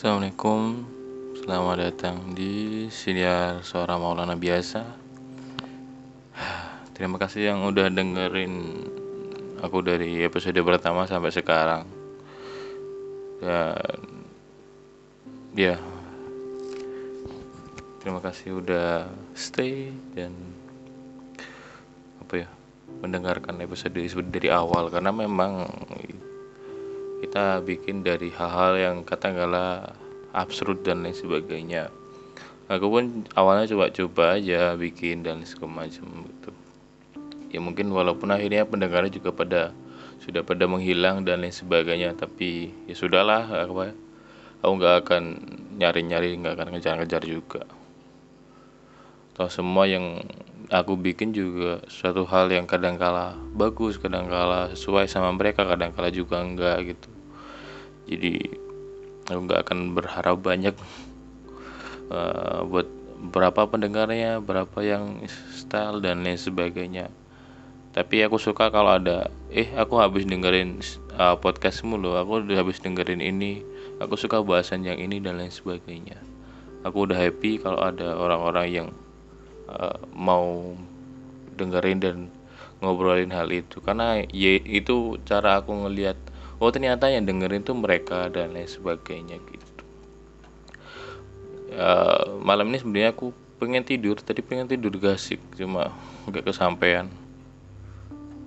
Assalamualaikum. Selamat datang di Siniar Suara Maulana Biasa. Terima kasih yang udah dengerin aku dari episode pertama sampai sekarang. Dan Ya Terima kasih udah stay dan apa ya mendengarkan episode dari awal. Karena memang kita bikin dari hal-hal yang katakanlah absurd dan lain sebagainya. Aku pun awalnya coba-coba aja bikin dan segala macam gitu. Ya mungkin walaupun akhirnya pendengarnya juga pada sudah pada menghilang dan lain sebagainya tapi ya sudahlah apa aku nggak akan nyari-nyari nggak akan ngejar-ngejar juga. Atau semua yang aku bikin juga suatu hal yang kadang-kala bagus kadang-kala sesuai sama mereka kadang-kala juga enggak gitu jadi aku nggak akan berharap banyak uh, buat berapa pendengarnya berapa yang style dan lain sebagainya. Tapi aku suka kalau ada eh aku habis dengerin uh, podcastmu loh aku udah habis dengerin ini aku suka bahasan yang ini dan lain sebagainya. Aku udah happy kalau ada orang-orang yang uh, mau dengerin dan ngobrolin hal itu. Karena ya itu cara aku ngelihat oh ternyata yang dengerin tuh mereka dan lain sebagainya gitu. Uh, malam ini sebenarnya aku pengen tidur tadi pengen tidur gasik cuma nggak kesampaian.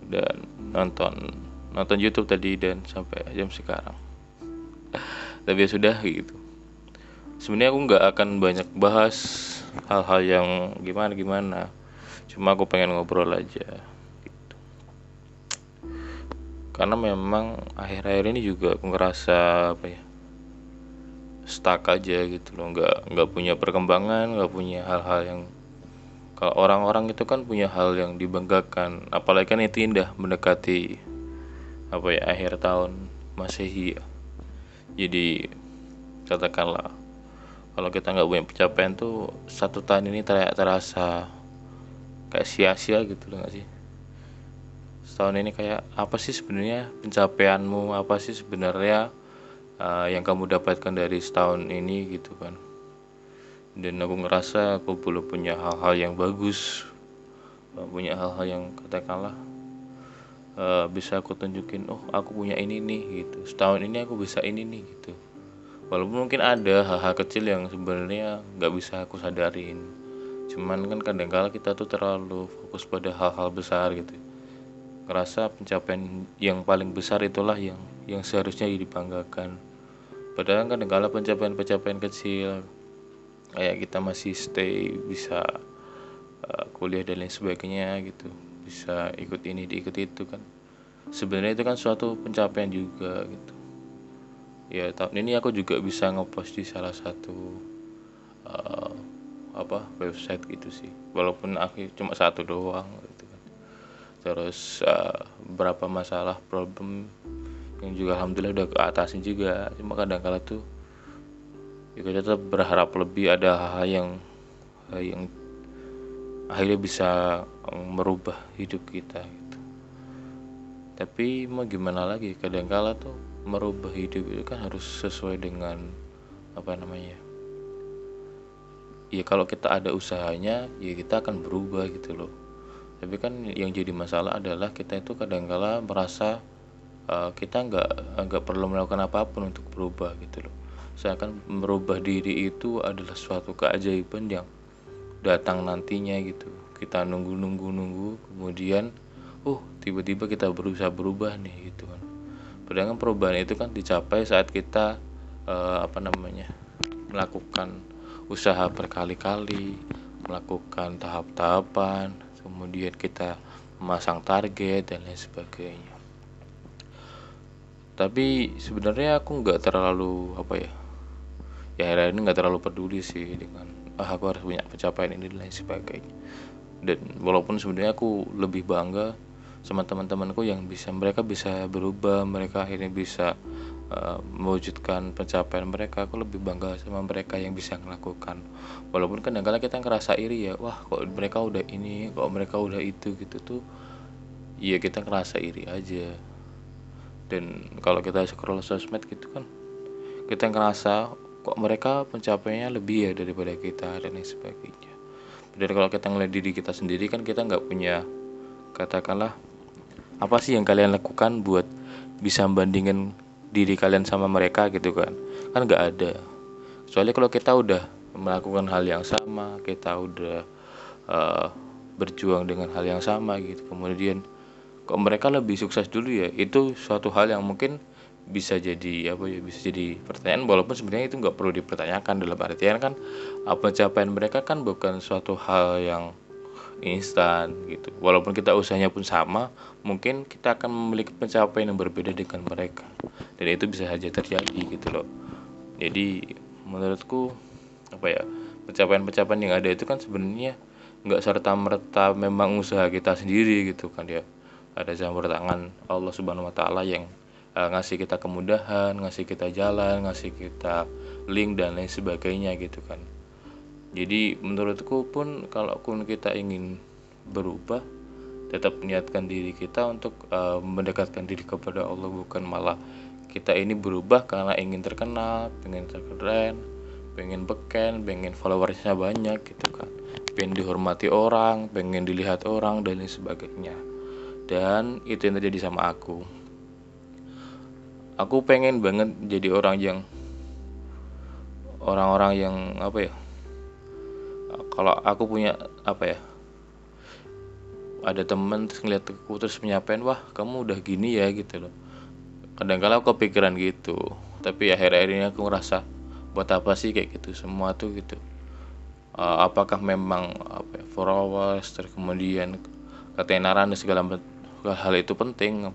Dan nonton nonton YouTube tadi dan sampai jam sekarang. Tapi ya sudah gitu. Sebenarnya aku nggak akan banyak bahas hal-hal yang gimana gimana cuma aku pengen ngobrol aja. Karena memang akhir-akhir ini juga aku ngerasa apa ya stuck aja gitu loh. Nggak nggak punya perkembangan nggak punya hal-hal yang kalau orang-orang itu kan punya hal yang dibanggakan. Apalagi kan itu indah mendekati apa ya akhir tahun masehi ya. jadi katakanlah kalau kita nggak punya pencapaian tuh satu tahun ini terasa kayak sia-sia gitu loh gak sih setahun ini kayak apa sih sebenarnya pencapaianmu? Apa sih sebenarnya uh, yang kamu dapatkan dari setahun ini gitu kan? Dan aku ngerasa aku belum punya hal-hal yang bagus. Punya hal-hal yang katakanlah uh, bisa aku tunjukin oh aku punya ini nih gitu. Setahun ini aku bisa ini nih gitu. Walaupun mungkin ada hal-hal kecil yang sebenarnya nggak bisa aku sadarin. Cuman kan kadang-kala kita tuh terlalu fokus pada hal-hal besar gitu ngerasa pencapaian yang paling besar itulah yang yang seharusnya dibanggakan. Padahal kadang-kala pencapaian-pencapaian kecil kayak kita masih stay bisa uh, kuliah dan lain sebagainya gitu bisa ikut ini diikut itu kan. Sebenarnya itu kan suatu pencapaian juga gitu. Ya tahun ini aku juga bisa ngepost di salah satu uh, apa website gitu sih. Walaupun akhir cuma satu doang. kan terus uh, berapa masalah problem yang juga alhamdulillah udah keatasin juga. Cuma kadang kala tuh ya kita tetap berharap lebih ada hal-hal yang hal yang akhirnya bisa merubah hidup kita gitu. Tapi mau gimana lagi kadang kala tuh merubah hidup itu kan harus sesuai dengan apa namanya ya kalau kita ada usahanya ya kita akan berubah gitu loh tapi kan yang jadi masalah adalah kita itu kadangkala merasa uh, kita nggak nggak perlu melakukan apa pun untuk berubah gitu loh. Saya akan merubah diri itu adalah suatu keajaiban yang datang nantinya gitu. Kita nunggu nunggu nunggu kemudian oh tiba-tiba kita berusaha berubah nih gitu kan. Padahal perubahan itu kan dicapai saat kita uh, apa namanya melakukan usaha berkali-kali melakukan tahap-tahapan kemudian kita memasang target dan lain sebagainya. Tapi sebenarnya aku nggak terlalu apa ya ya akhirnya ini nggak terlalu peduli sih dengan ah aku harus punya pencapaian ini dan lain sebagainya. Dan walaupun sebenarnya aku lebih bangga sama teman-temanku yang bisa mereka bisa berubah mereka akhirnya bisa uh, mewujudkan pencapaian mereka aku lebih bangga sama mereka yang bisa melakukan walaupun kadang-kadang kita ngerasa iri ya wah kok mereka udah ini kok mereka udah itu gitu tuh iya kita ngerasa iri aja. Dan kalau kita scroll sosmed gitu kan kita ngerasa kok mereka pencapaiannya lebih ya daripada kita dan lain sebagainya. Dan kalau kita ngeliat diri kita sendiri kan kita nggak punya katakanlah apa sih yang kalian lakukan buat bisa bandingin diri kalian sama mereka gitu kan. Kan nggak ada. Soalnya kalau kita udah melakukan hal yang sama kita udah uh, berjuang dengan hal yang sama gitu. Kemudian kok mereka lebih sukses dulu ya? Itu suatu hal yang mungkin bisa jadi apa ya bisa jadi pertanyaan. Walaupun sebenarnya itu nggak perlu dipertanyakan dalam artian kan apa pencapaian mereka kan bukan suatu hal yang instan gitu. Walaupun kita usahanya pun sama mungkin kita akan memiliki pencapaian yang berbeda dengan mereka. Dan itu bisa saja terjadi gitu loh. Jadi menurutku apa ya pencapaian-pencapaian yang ada itu kan sebenarnya nggak serta merta memang usaha kita sendiri gitu kan ya. Ada campur tangan Allah Subhanahu Wa Taala yang uh, ngasih kita kemudahan, ngasih kita jalan, ngasih kita link dan lain sebagainya gitu kan. Jadi menurutku pun kalau pun kita ingin berubah, tetap niatkan diri kita untuk uh, mendekatkan diri kepada Allah bukan malah kita ini berubah karena ingin terkenal, pengen terkeren, pengen beken, pengen followersnya banyak gitu kan, pengen dihormati orang, pengen dilihat orang dan lain sebagainya. Dan itu yang terjadi sama aku aku pengen banget jadi orang yang orang-orang yang apa ya kalau aku punya apa ya ada temen terus ngeliat aku terus menyampaikan wah kamu udah gini ya gitu loh. Kadang kala aku kepikiran gitu tapi akhir-akhir ini aku ngerasa buat apa sih kayak gitu semua tuh gitu. Uh, apakah memang apa ya, followers terus kemudian ketenaran dan segala hal itu penting?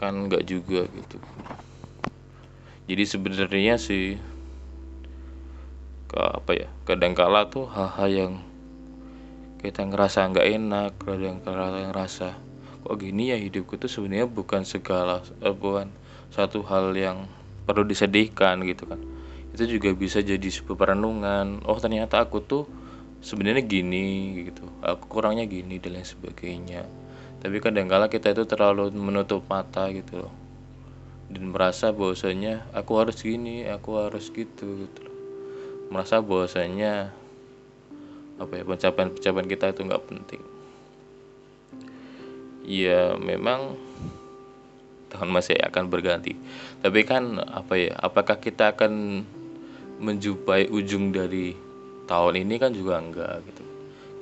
Kan nggak juga gitu. Jadi sebenarnya sih apa ya kadang-kala tuh hal-hal yang kita ngerasa nggak enak kadang-kala ngerasa kok gini ya hidupku? Tuh sebenarnya bukan segala eh, bukan satu hal yang perlu disedihkan gitu kan. Itu juga bisa jadi sebuah perenungan oh ternyata aku tuh sebenarnya gini gitu. Aku kurangnya gini dan lain sebagainya. Tapi kadang-kala kita itu terlalu menutup mata gitu loh. Dan merasa bahwasanya aku harus gini aku harus gitu gitu merasa bahwasanya apa ya pencapaian-pencapaian kita itu nggak penting. Ya memang tahun masih akan berganti. Tapi kan apa ya apakah kita akan menjumpai ujung dari tahun ini kan juga enggak gitu.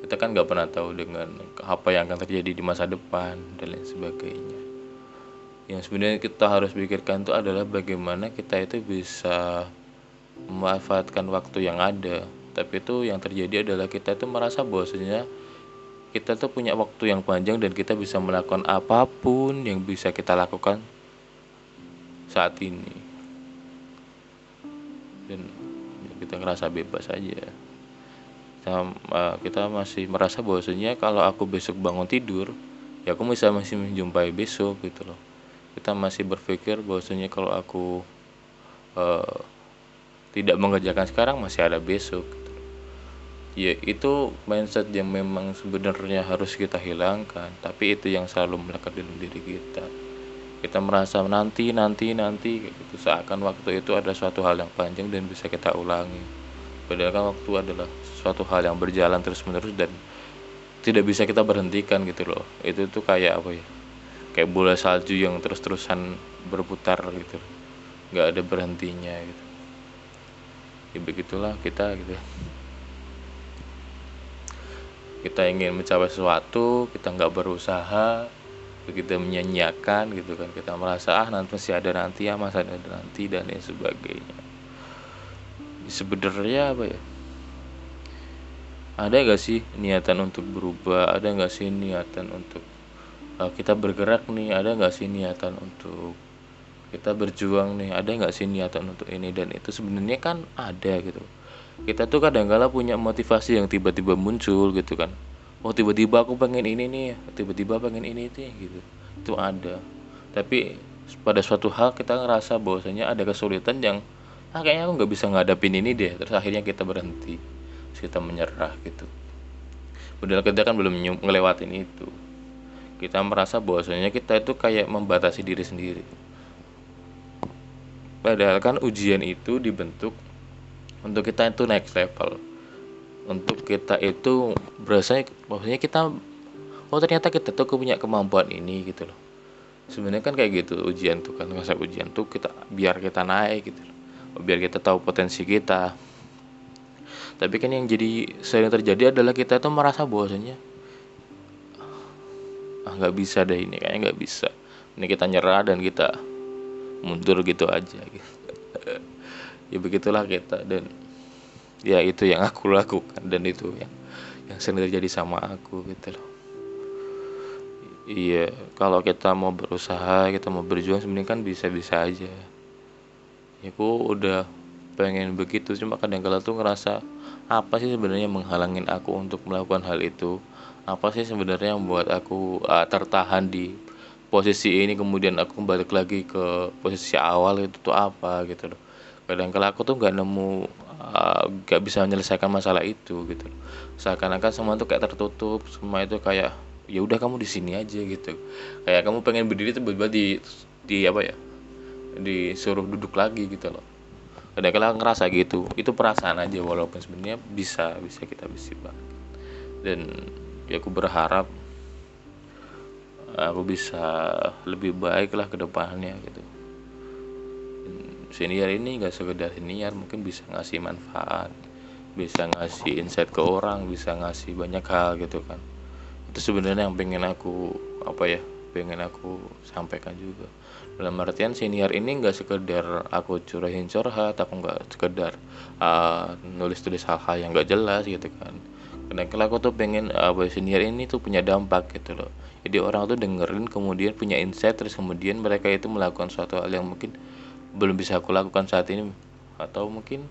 Kita kan nggak pernah tahu dengan apa yang akan terjadi di masa depan dan lain sebagainya. Yang sebenarnya kita harus pikirkan itu adalah bagaimana kita itu bisa memanfaatkan waktu yang ada. Tapi itu yang terjadi adalah kita itu merasa bahwasanya kita tuh punya waktu yang panjang dan kita bisa melakukan apa pun yang bisa kita lakukan saat ini. Dan kita ngerasa bebas aja. Kita, uh, kita masih merasa bahwasanya kalau aku besok bangun tidur ya aku bisa masih menjumpai besok gitu loh. Kita masih berpikir bahwasanya kalau aku uh, tidak mengerjakan sekarang masih ada besok. Ya itu mindset yang memang sebenarnya harus kita hilangkan tapi itu yang selalu melekat dalam diri kita. Kita merasa nanti nanti nanti gitu. Seakan waktu itu ada suatu hal yang panjang dan bisa kita ulangi. Padahal kan waktu adalah suatu hal yang berjalan terus menerus dan tidak bisa kita berhentikan gitu loh. Itu tuh kayak apa ya? Kayak bola salju yang terus terusan berputar gitu. Nggak ada berhentinya gitu ya begitulah kita gitu kita ingin mencapai sesuatu kita nggak berusaha kita menyanyiakan gitu kan. Kita merasa ah nanti masih ada nanti ya masa ada nanti dan lain sebagainya. Sebenarnya apa ya? Ada gak sih niatan untuk berubah? Ada gak sih niatan untuk uh, kita bergerak nih? Ada gak sih niatan untuk kita berjuang nih ada gak sih niatan untuk ini? Dan itu sebenarnya kan ada gitu. Kita tuh kadang-kala punya motivasi yang tiba-tiba muncul gitu kan. Oh tiba-tiba aku pengen ini nih tiba-tiba pengen ini nih gitu. Itu ada. Tapi pada suatu hal kita ngerasa bahwasanya ada kesulitan yang ah kayaknya aku nggak bisa ngadapin ini deh. Terus akhirnya kita berhenti. Kita menyerah gitu. Padahal kita kan belum ngelewatin itu. Kita merasa bahwasanya kita itu kayak membatasi diri sendiri padahal kan ujian itu dibentuk untuk kita itu next level. Untuk kita itu berasa maksudnya kita oh ternyata kita tuh punya kemampuan ini gitu loh. Sebenarnya kan kayak gitu ujian tuh kan masa ujian tuh kita biar kita naik gitu loh. Biar kita tahu potensi kita. Tapi kan yang jadi sering terjadi adalah kita tuh merasa bahwasanya ah nggak bisa deh ini kayaknya nggak bisa. Ini kita nyerah dan kita mundur gitu aja gitu. Ya begitulah kita dan ya itu yang aku lakukan dan itu yang yang sering terjadi sama aku gitu loh. Iya kalau kita mau berusaha kita mau berjuang sebenarnya kan bisa-bisa aja. Ya aku udah pengen begitu cuma kadang kala tuh ngerasa apa sih sebenarnya menghalangin aku untuk melakukan hal itu? Apa sih sebenarnya yang membuat aku uh, tertahan di posisi ini kemudian aku balik lagi ke posisi awal itu tuh apa gitu loh. Kadang kala aku tuh nggak nemu nggak uh, bisa menyelesaikan masalah itu gitu loh. Seakan-akan semua tuh kayak tertutup semua itu kayak ya udah kamu di sini aja gitu. Kayak kamu pengen berdiri tiba-tiba di di apa ya disuruh duduk lagi gitu loh. Kadang kala ngerasa gitu itu perasaan aja walaupun sebenarnya bisa bisa kita bisa dan ya aku berharap aku bisa lebih baik lah ke depannya gitu. Senior ini gak sekedar senior mungkin bisa ngasih manfaat bisa ngasih insight ke orang bisa ngasih banyak hal gitu kan. Itu sebenarnya yang pengen aku apa ya pengen aku sampaikan juga. Dalam artian senior ini nggak sekedar aku curahin curhat aku nggak sekedar uh, nulis tulis hal-hal yang nggak jelas gitu kan karena kalau aku tuh pengen uh, senior ini tuh punya dampak gitu loh. Jadi orang tuh dengerin kemudian punya insight terus kemudian mereka itu melakukan suatu hal yang mungkin belum bisa aku lakukan saat ini. Atau mungkin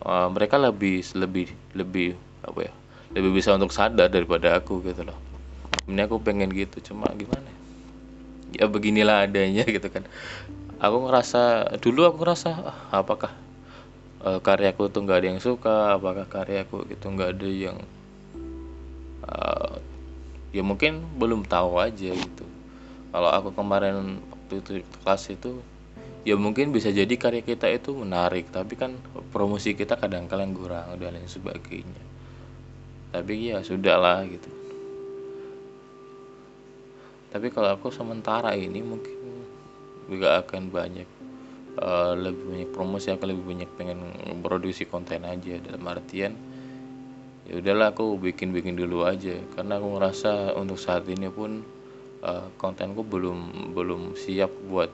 uh, mereka lebih lebih lebih apa ya lebih bisa untuk sadar daripada aku gitu loh. Ini aku pengen gitu cuma gimana ya? Beginilah adanya gitu kan. Aku ngerasa dulu aku ngerasa ah, apakah uh, karyaku tuh nggak ada yang suka? Apakah karyaku itu nggak ada yang uh, ya mungkin belum tahu aja gitu. Kalau aku kemarin waktu itu kelas itu ya mungkin bisa jadi karya kita itu menarik tapi kan promosi kita kadang-kadang kurang dan lain sebagainya. Tapi ya sudahlah gitu. Tapi kalau aku sementara ini mungkin juga akan banyak uh, lebih banyak promosi akan lebih banyak pengen produksi konten aja dalam artian ya udahlah aku bikin bikin dulu aja. Karena aku ngerasa untuk saat ini pun uh, kontenku belum belum siap buat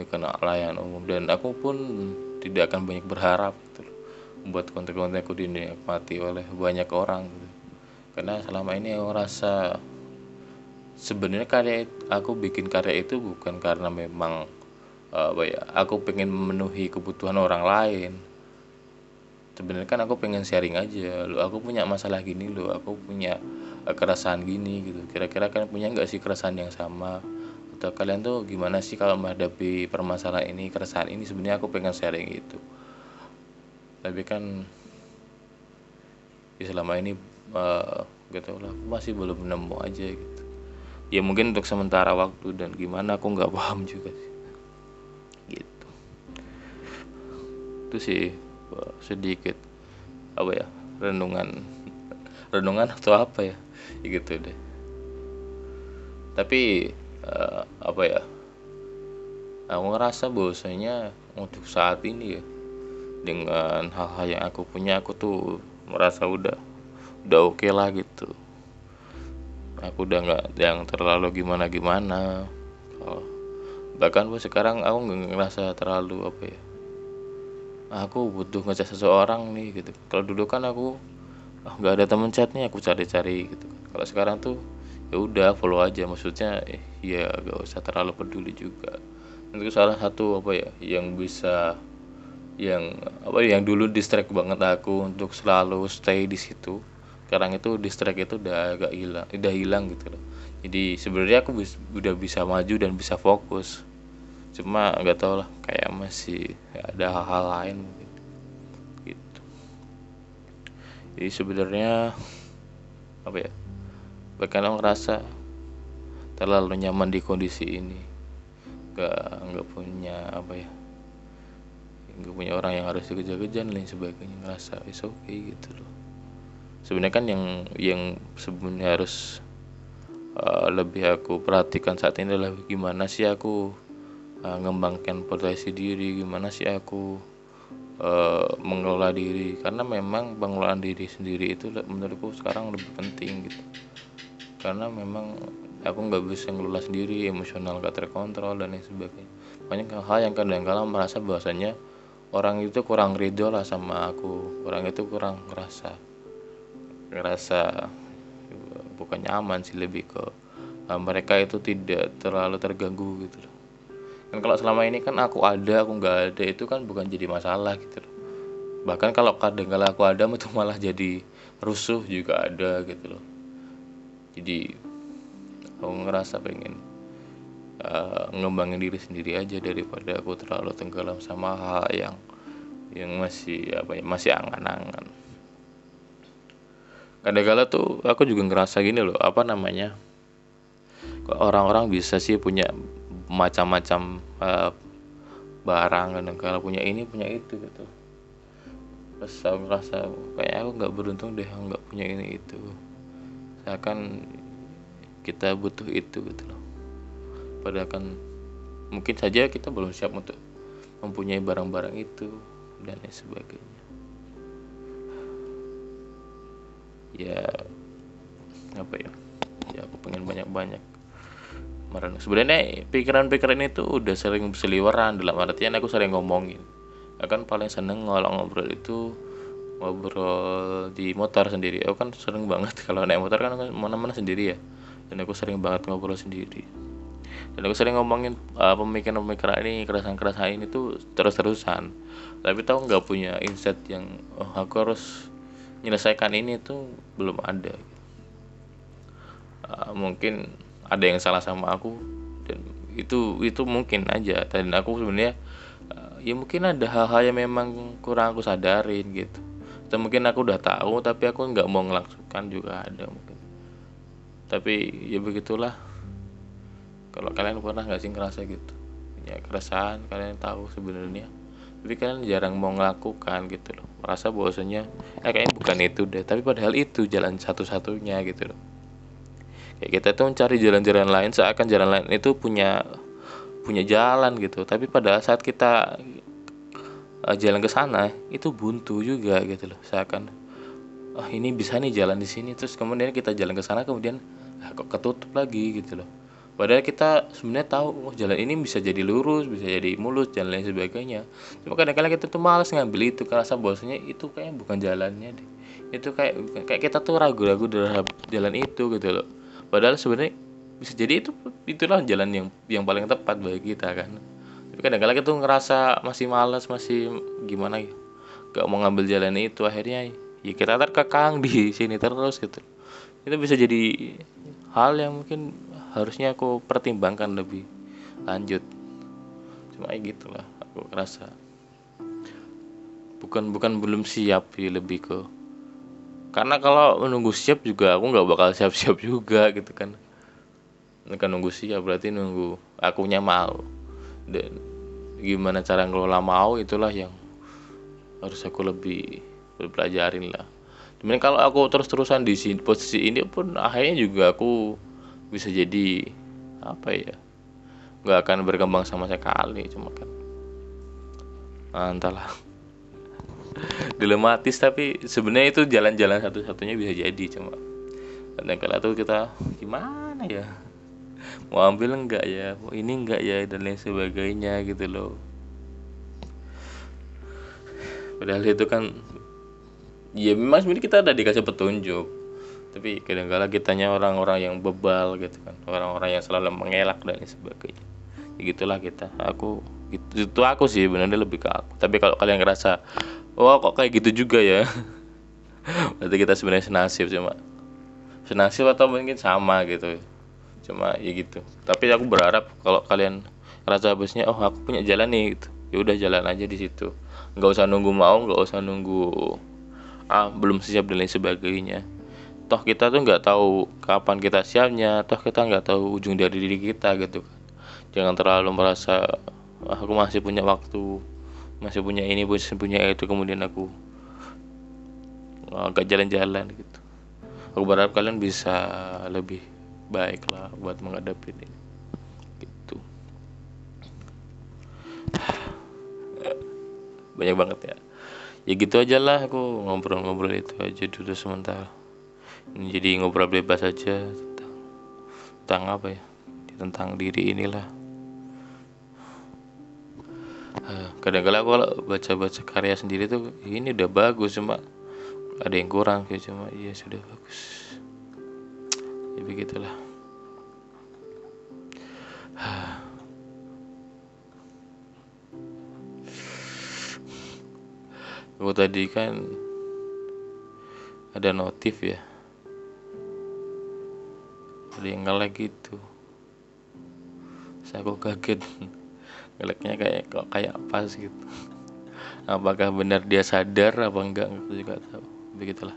ya kena layan umum. Dan aku pun tidak akan banyak berharap gitu buat konten-konten aku dinikmati oleh banyak orang gitu. karena selama ini aku rasa sebenarnya karya aku bikin karya itu bukan karena memang uh, aku pengen memenuhi kebutuhan orang lain sebenarnya kan aku pengen sharing aja lo aku punya masalah gini lo aku punya uh, keresahan gini gitu. Kira-kira kan punya nggak sih keresahan yang sama? Atau kalian tuh gimana sih kalau menghadapi permasalahan ini keresahan ini? Sebenarnya aku pengen sharing itu tapi kan ya selama ini uh, gitu lah aku masih belum nemu aja gitu. Ya mungkin untuk sementara waktu dan gimana aku nggak paham juga sih. Gitu. Itu sih sedikit apa ya renungan renungan atau apa ya, ya gitu deh. Tapi uh, apa ya aku ngerasa bahwasanya untuk saat ini ya dengan hal-hal yang aku punya aku tuh merasa udah udah oke okay lah gitu. Aku udah nggak yang terlalu gimana gimana oh, bahkan bu sekarang aku nggak ngerasa terlalu apa ya aku butuh ngechat seseorang nih gitu. Kalau dulu kan aku ah, nggak oh, ada temen chat aku cari-cari gitu. Kalau sekarang tuh ya udah follow aja. Maksudnya eh, ya gak usah terlalu peduli juga. Itu salah satu apa ya yang bisa yang apa yang dulu distract banget aku untuk selalu stay di situ. Sekarang itu distract itu udah agak hilang udah hilang gitu loh. Jadi sebenarnya aku bis, udah bisa maju dan bisa fokus cuma nggak tau lah kayak masih ada hal-hal lain mungkin. Gitu. Jadi sebenarnya apa ya bahkan ngerasa terlalu nyaman di kondisi ini. Gak nggak punya apa ya nggak punya orang yang harus dikejar-kejar lain sebagainya. Ngerasa is okay, gitu loh. Sebenarnya kan yang yang sebenarnya harus uh, lebih aku perhatikan saat ini adalah gimana sih aku uh, potensi diri gimana sih aku uh, mengelola diri? Karena memang pengelolaan diri sendiri itu menurutku sekarang lebih penting gitu. Karena memang aku nggak bisa ngelola sendiri emosional gak terkontrol dan lain sebagainya. Banyak hal yang kadang-kadang merasa bahwasanya orang itu kurang ridho lah sama aku. Orang itu kurang ngerasa ngerasa bukan nyaman sih lebih ke mereka itu tidak terlalu terganggu gitu kan kalau selama ini kan aku ada aku nggak ada itu kan bukan jadi masalah gitu loh. Bahkan kalau kadang kala aku ada itu malah jadi rusuh juga ada gitu loh. Jadi aku ngerasa pengen uh, ngembangin diri sendiri aja daripada aku terlalu tenggelam sama hal yang yang masih apa ya masih angan-angan. Kadang-kala tuh aku juga ngerasa gini loh apa namanya orang-orang bisa sih punya macam-macam uh, barang kadang-kala punya ini punya itu gitu. Terus aku ngerasa kayak aku nggak beruntung deh nggak punya ini itu. Saya kan kita butuh itu gitu loh. Padahal kan mungkin saja kita belum siap untuk mempunyai barang-barang itu dan lain sebagainya. Ya apa ya? Ya aku pengen banyak-banyak Marana. sebenarnya pikiran-pikiran itu udah sering berseliweran dalam artian aku sering ngomongin. Akan paling seneng kalau ngobrol itu ngobrol di motor sendiri. Aku kan sering banget kalau naik motor kan mana-mana sendiri ya. Dan aku sering banget ngobrol sendiri. Dan aku sering ngomongin uh, pemikiran-pemikiran ini keresahan-keresahan ini tuh terus-terusan. Tapi tahu nggak punya insight yang oh, aku harus menyelesaikan ini tuh belum ada. Uh, mungkin ada yang salah sama aku dan itu itu mungkin aja. Dan aku sebenarnya uh, ya mungkin ada hal-hal yang memang kurang aku sadarin gitu. Atau mungkin aku udah tahu tapi aku nggak mau ngelakukan juga ada mungkin. Tapi ya begitulah. Kalau kalian pernah nggak sih ngerasa gitu? Ya keresahan kalian tahu sebenarnya. Tapi kalian jarang mau ngelakukan gitu loh. Merasa bahwasanya eh kayaknya bukan itu deh. Tapi padahal itu jalan satu-satunya gitu loh kayak kita tuh mencari jalan-jalan lain seakan jalan lain itu punya punya jalan gitu. Tapi pada saat kita uh, jalan ke sana itu buntu juga gitu loh seakan oh ini bisa nih jalan di sini. Terus kemudian kita jalan ke sana kemudian ah, kok ketutup lagi? gitu loh. Padahal kita sebenarnya tahu oh jalan ini bisa jadi lurus bisa jadi mulus dan lain sebagainya. Cuma kadang-kadang kita tuh malas ngambil itu karena bahwasanya itu kayak bukan jalannya deh. Itu kayak kayak kita tuh ragu-ragu terhadap jalan itu gitu loh padahal sebenarnya bisa jadi itu itulah jalan yang yang paling tepat bagi kita kan. Tapi kadang-kadang kita ngerasa masih malas masih gimana ya gak mau ngambil jalan itu akhirnya ya kita terkekang di sini terus gitu. Itu bisa jadi hal yang mungkin harusnya aku pertimbangkan lebih lanjut. Cuma ya gitulah aku ngerasa. Bukan bukan belum siap sih lebih ke karena kalau menunggu siap juga aku nggak bakal siap-siap juga gitu kan. Kan nunggu siap berarti nunggu akunya mau. Dan gimana cara ngelola mau itulah yang harus aku lebih belajarin lah. Cuman kalau aku terus-terusan di posisi ini pun akhirnya juga aku bisa jadi apa ya nggak akan berkembang sama sekali cuma kan entahlah dilematis tapi sebenarnya itu jalan-jalan satu-satunya bisa jadi cuma kadang kala tuh kita gimana ya? Mau ambil enggak ya? Mau ini enggak ya? Dan lain sebagainya gitu loh. Padahal itu kan ya memang sebenarnya kita udah dikasih petunjuk tapi kadang-kala kitanya orang-orang yang bebal gitu kan orang-orang yang selalu mengelak dan sebagainya. Ya gitulah kita. Aku itu aku sih benar lebih ke aku. Tapi kalau kalian ngerasa oh kok kayak gitu juga ya? Berarti kita sebenarnya senasib cuma senasib atau mungkin sama gitu. Cuma ya gitu. Tapi aku berharap kalau kalian ngerasa habisnya oh aku punya jalan nih gitu. Ya udah jalan aja di situ. Nggak usah nunggu mau nggak usah nunggu ah belum siap dan lain sebagainya. Toh kita tuh nggak tahu kapan kita siapnya toh kita nggak tahu ujung dari diri kita gitu kan. Jangan terlalu merasa ah, aku masih punya waktu masih punya ini masih punya itu kemudian aku agak jalan-jalan gitu. Aku berharap kalian bisa lebih baik lah buat menghadapi ini. Gitu. Banyak banget ya. Ya gitu aja lah aku ngobrol-ngobrol itu aja dulu sementara ini jadi ngobrol bebas aja tentang tentang apa ya? Tentang diri inilah kadang-kadang kalau baca-baca karya sendiri tuh ini udah bagus cuma ada yang kurang kayak cuma iya sudah bagus. Ya begitulah. Aku tadi kan ada notif ya. Ada yang ngelek gitu. Saya aku kaget ngeleknya kayak kok kayak pas gitu. Apakah benar dia sadar apa enggak aku juga tahu. Begitulah.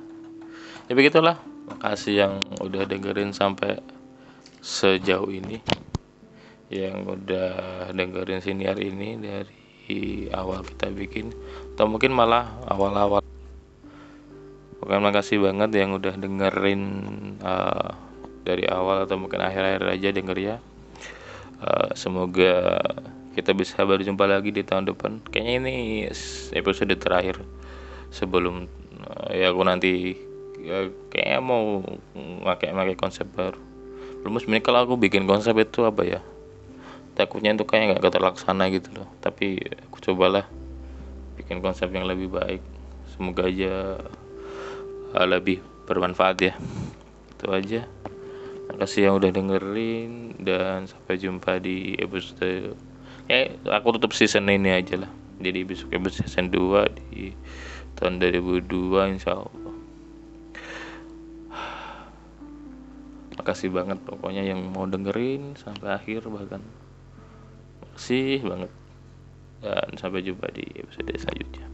Ya begitulah. Makasih yang udah dengerin sampai sejauh ini. Yang udah dengerin siniar ini dari awal kita bikin atau mungkin malah awal-awal. Pokoknya makasih banget yang udah dengerin uh, dari awal atau mungkin akhir-akhir aja denger ya. Uh, semoga kita bisa berjumpa lagi di tahun depan. Kayaknya ini episode terakhir sebelum uh, ya aku nanti ya, kayaknya mau pakai-pakai konsep baru. Belum sebenarnya kalau aku bikin konsep itu apa ya? Takutnya itu kayak nggak terlaksana gitu loh. Tapi aku cobalah bikin konsep yang lebih baik. Semoga aja uh, lebih bermanfaat ya. Itu aja. Makasih yang udah dengerin dan sampai jumpa di episode ya aku tutup season ini aja lah. Jadi besok episode season 2 di tahun 2002 insya Allah. Makasih banget pokoknya yang mau dengerin sampai akhir bahkan. Makasih banget. Dan sampai jumpa di episode selanjutnya.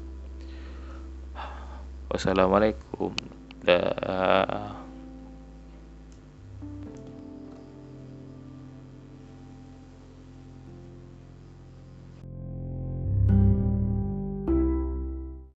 Wassalamualaikum. Dah